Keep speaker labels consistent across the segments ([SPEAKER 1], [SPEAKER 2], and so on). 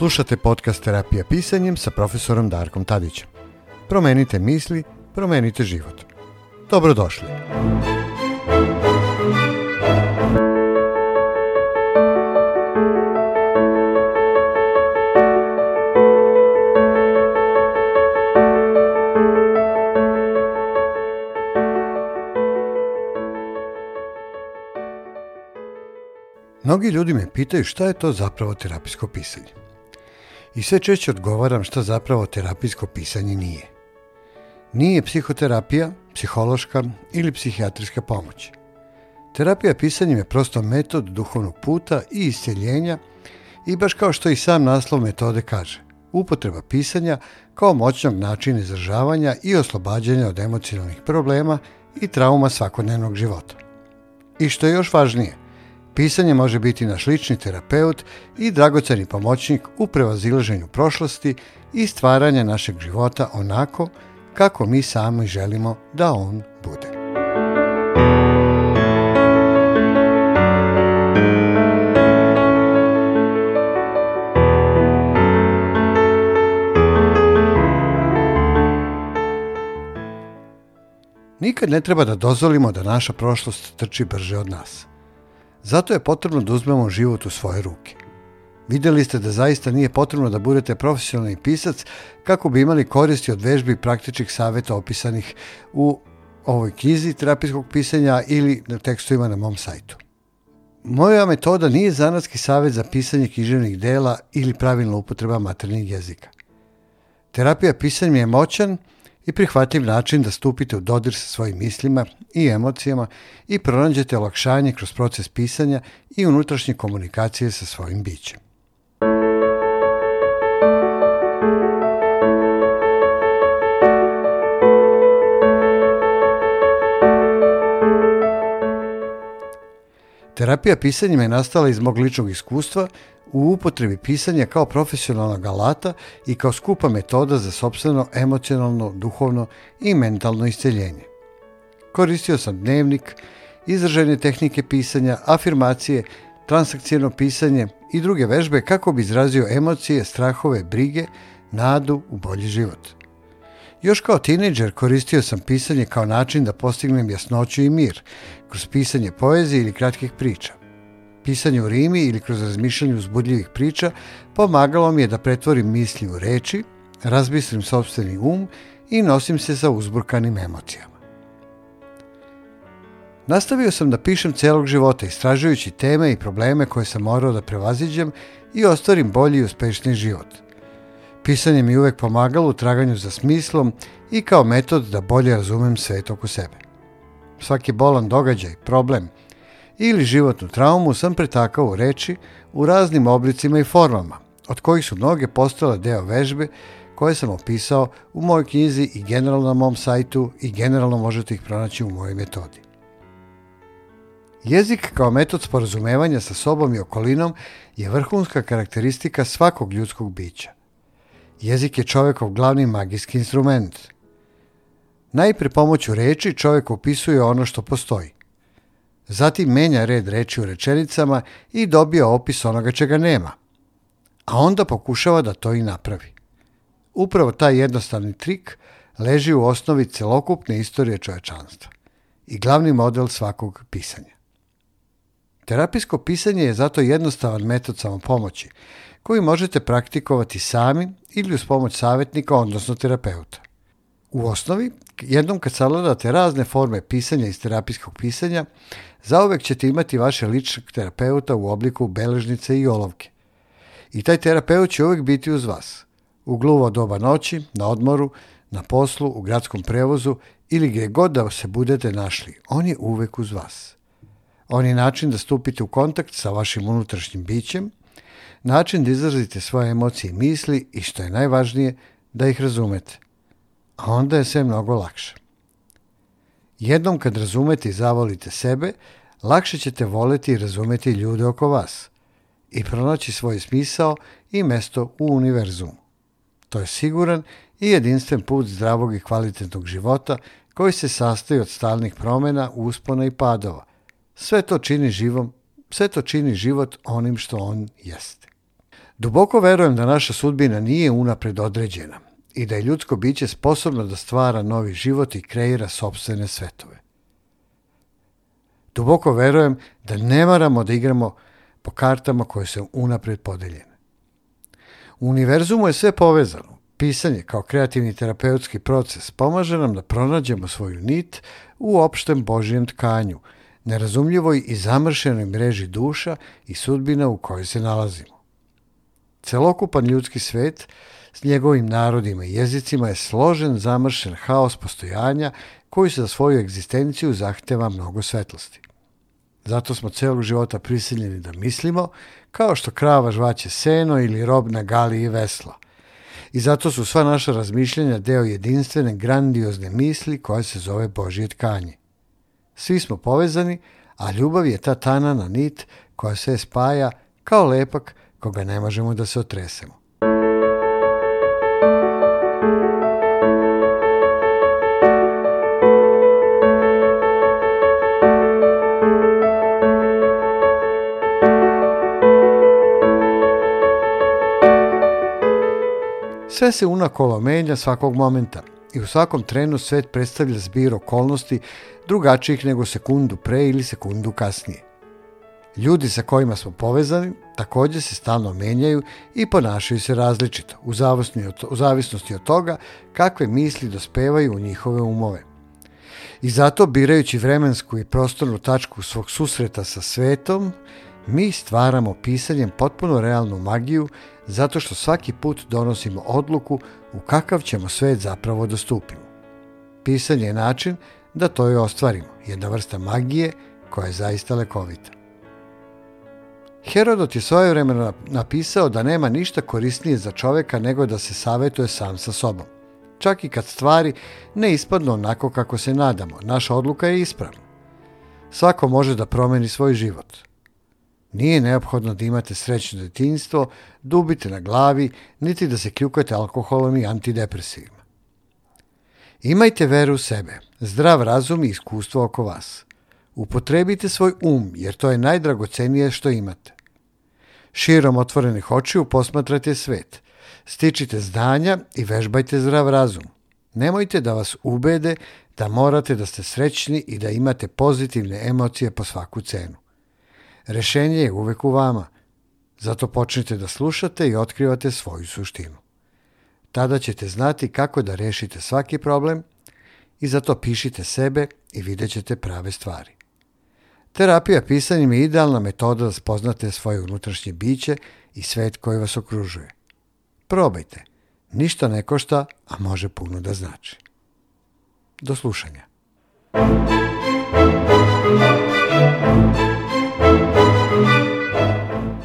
[SPEAKER 1] Slušate podcast Terapija pisanjem sa profesorom Darkom Tadićem. Promenite misli, promenite život. Dobrodošli.
[SPEAKER 2] Mnogi ljudi me pitaju šta je to zapravo terapijsko pisanje i sve češće odgovaram što zapravo terapijsko pisanje nije. Nije psihoterapija, psihološka ili psihijatrijska pomoć. Terapija pisanjem je prosto metod duhovnog puta i isceljenja i baš kao što i sam naslov metode kaže, upotreba pisanja kao moćnog načina izražavanja i oslobađanja od emocionalnih problema i trauma svakodnevnog života. I što je još važnije, Pisanje može biti naš lični terapeut i dragoceni pomoćnik u prevazilaženju prošlosti i stvaranja našeg života onako kako mi sami želimo da on bude. Nikad ne treba da dozvolimo da naša prošlost trči brže od nas – Zato je potrebno da uzmemo život u svoje ruke. Videli ste da zaista nije potrebno da budete profesionalni pisac kako bi imali koristi od vežbi praktičnih saveta opisanih u ovoj knjizi terapijskog pisanja ili na tekstovima na mom sajtu. Moja metoda nije zanatski savet za pisanje književnih dela ili pravilna upotreba maternjeg jezika. Terapija pisanja je moćan i prihvatljiv način da stupite u dodir sa svojim mislima i emocijama i pronađete olakšanje kroz proces pisanja i unutrašnje komunikacije sa svojim bićem. Terapija pisanjima je nastala iz mog ličnog iskustva u upotrebi pisanja kao profesionalnog alata i kao skupa metoda za sobstveno emocionalno, duhovno i mentalno isceljenje. Koristio sam dnevnik, izražajne tehnike pisanja, afirmacije, transakcijno pisanje i druge vežbe kako bi izrazio emocije, strahove, brige, nadu u bolji život. Još kao tinejdžer koristio sam pisanje kao način da postignem jasnoću i mir, kroz pisanje poezije ili kratkih priča. Pisanje o Rimi ili kroz razmišljanje uzbudljivih priča pomagalo mi je da pretvorim misli u reči, razbistrim sobstveni um i nosim se sa uzburkanim emocijama. Nastavio sam da pišem celog života, istražujući teme i probleme koje sam morao da prevaziđem i ostvarim bolji i uspešniji život. Pisanje mi uvek pomagalo u traganju za smislom i kao metod da bolje razumem svet oko sebe. Svaki bolan događaj, problem – ili životnu traumu sam pretakao u reči u raznim oblicima i formama, od kojih su mnoge postale deo vežbe koje sam opisao u mojoj knjizi i generalno na mom sajtu i generalno možete ih pronaći u mojoj metodi. Jezik kao metod sporazumevanja sa sobom i okolinom je vrhunska karakteristika svakog ljudskog bića. Jezik je čovekov glavni magijski instrument. Najpre pomoću reči čovek opisuje ono što postoji zatim menja red reči u rečenicama i dobija opis onoga čega nema, a onda pokušava da to i napravi. Upravo taj jednostavni trik leži u osnovi celokupne istorije čovečanstva i glavni model svakog pisanja. Terapijsko pisanje je zato jednostavan metod samopomoći koji možete praktikovati sami ili uz pomoć savjetnika, odnosno terapeuta. U osnovi, jednom kad sagledate razne forme pisanja iz terapijskog pisanja, Zauvek ćete imati vaše ličnog terapeuta u obliku beležnice i olovke. I taj terapeut će uvek biti uz vas. U gluvo doba noći, na odmoru, na poslu, u gradskom prevozu ili gdje god da se budete našli, on je uvek uz vas. On je način da stupite u kontakt sa vašim unutrašnjim bićem, način da izrazite svoje emocije i misli i što je najvažnije, da ih razumete. A onda je sve mnogo lakše. Jednom kad razumete i zavolite sebe, lakše ćete voleti i razumeti ljude oko vas i pronaći svoj smisao i mesto u univerzumu. To je siguran i jedinstven put zdravog i kvalitetnog života koji se sastoji od stalnih promena, uspona i padova. Sve to čini živom, sve to čini život onim što on jeste. Duboko verujem da naša sudbina nije unapred određena, i da je ljudsko biće sposobno da stvara novi život i kreira sobstvene svetove. Duboko verujem da ne moramo da igramo po kartama koje su unapred podeljene. U univerzumu je sve povezano. Pisanje kao kreativni terapeutski proces pomaže nam da pronađemo svoju nit u opštem Božijem tkanju, nerazumljivoj i zamršenoj mreži duša i sudbina u kojoj se nalazimo. Celokupan ljudski svet – S njegovim narodima i jezicima je složen, zamršen haos postojanja koji se za svoju egzistenciju zahteva mnogo svetlosti. Zato smo celog života prisiljeni da mislimo kao što krava žvaće seno ili rob na gali i vesla. I zato su sva naša razmišljanja deo jedinstvene, grandiozne misli koja se zove Božje tkanje. Svi smo povezani, a ljubav je ta tana na nit koja sve spaja kao lepak koga ne možemo da se otresemo. Sve se unakola menja svakog momenta i u svakom trenu svet predstavlja zbir okolnosti drugačijih nego sekundu pre ili sekundu kasnije. Ljudi sa kojima smo povezani takođe se stalno menjaju i ponašaju se različito, u zavisnosti od toga kakve misli dospevaju u njihove umove. I zato, birajući vremensku i prostornu tačku svog susreta sa svetom, Mi stvaramo pisanjem potpuno realnu magiju zato što svaki put donosimo odluku u kakav ćemo svet zapravo dostupimo. Da Pisanje je način da to i ostvarimo, jedna vrsta magije koja je zaista lekovita. Herodot je svojevremeno napisao da nema ništa korisnije za čoveka nego da se savetuje sam sa sobom. Čak i kad stvari ne ispadnu onako kako se nadamo, naša odluka je ispravna. Svako može da promeni svoj život – Nije neophodno da imate srećno detinjstvo, dubite da na glavi, niti da se kljukate alkoholom i antidepresivima. Imajte veru u sebe, zdrav razum i iskustvo oko vas. Upotrebite svoj um, jer to je najdragocenije što imate. Širom otvorenih očiju posmatrajte svet. Stičite znanja i vežbajte zdrav razum. Nemojte da vas ubede da morate da ste srećni i da imate pozitivne emocije po svaku cenu. Rešenje je uvek u vama. Zato počnite da slušate i otkrivate svoju suštinu. Tada ćete znati kako da rešite svaki problem i zato pišite sebe i vidjet ćete prave stvari. Terapija pisanjem je idealna metoda da spoznate svoje unutrašnje biće i svet koji vas okružuje. Probajte. Ništa ne košta, a može puno da znači. Do slušanja.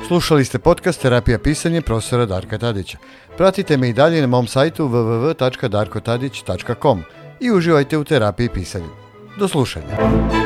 [SPEAKER 1] Slušali ste podcast Terapija pisanje profesora Darka Tadića. Pratite me i dalje na mom sajtu www.darkotadić.com i uživajte u terapiji pisanja. Do slušanja.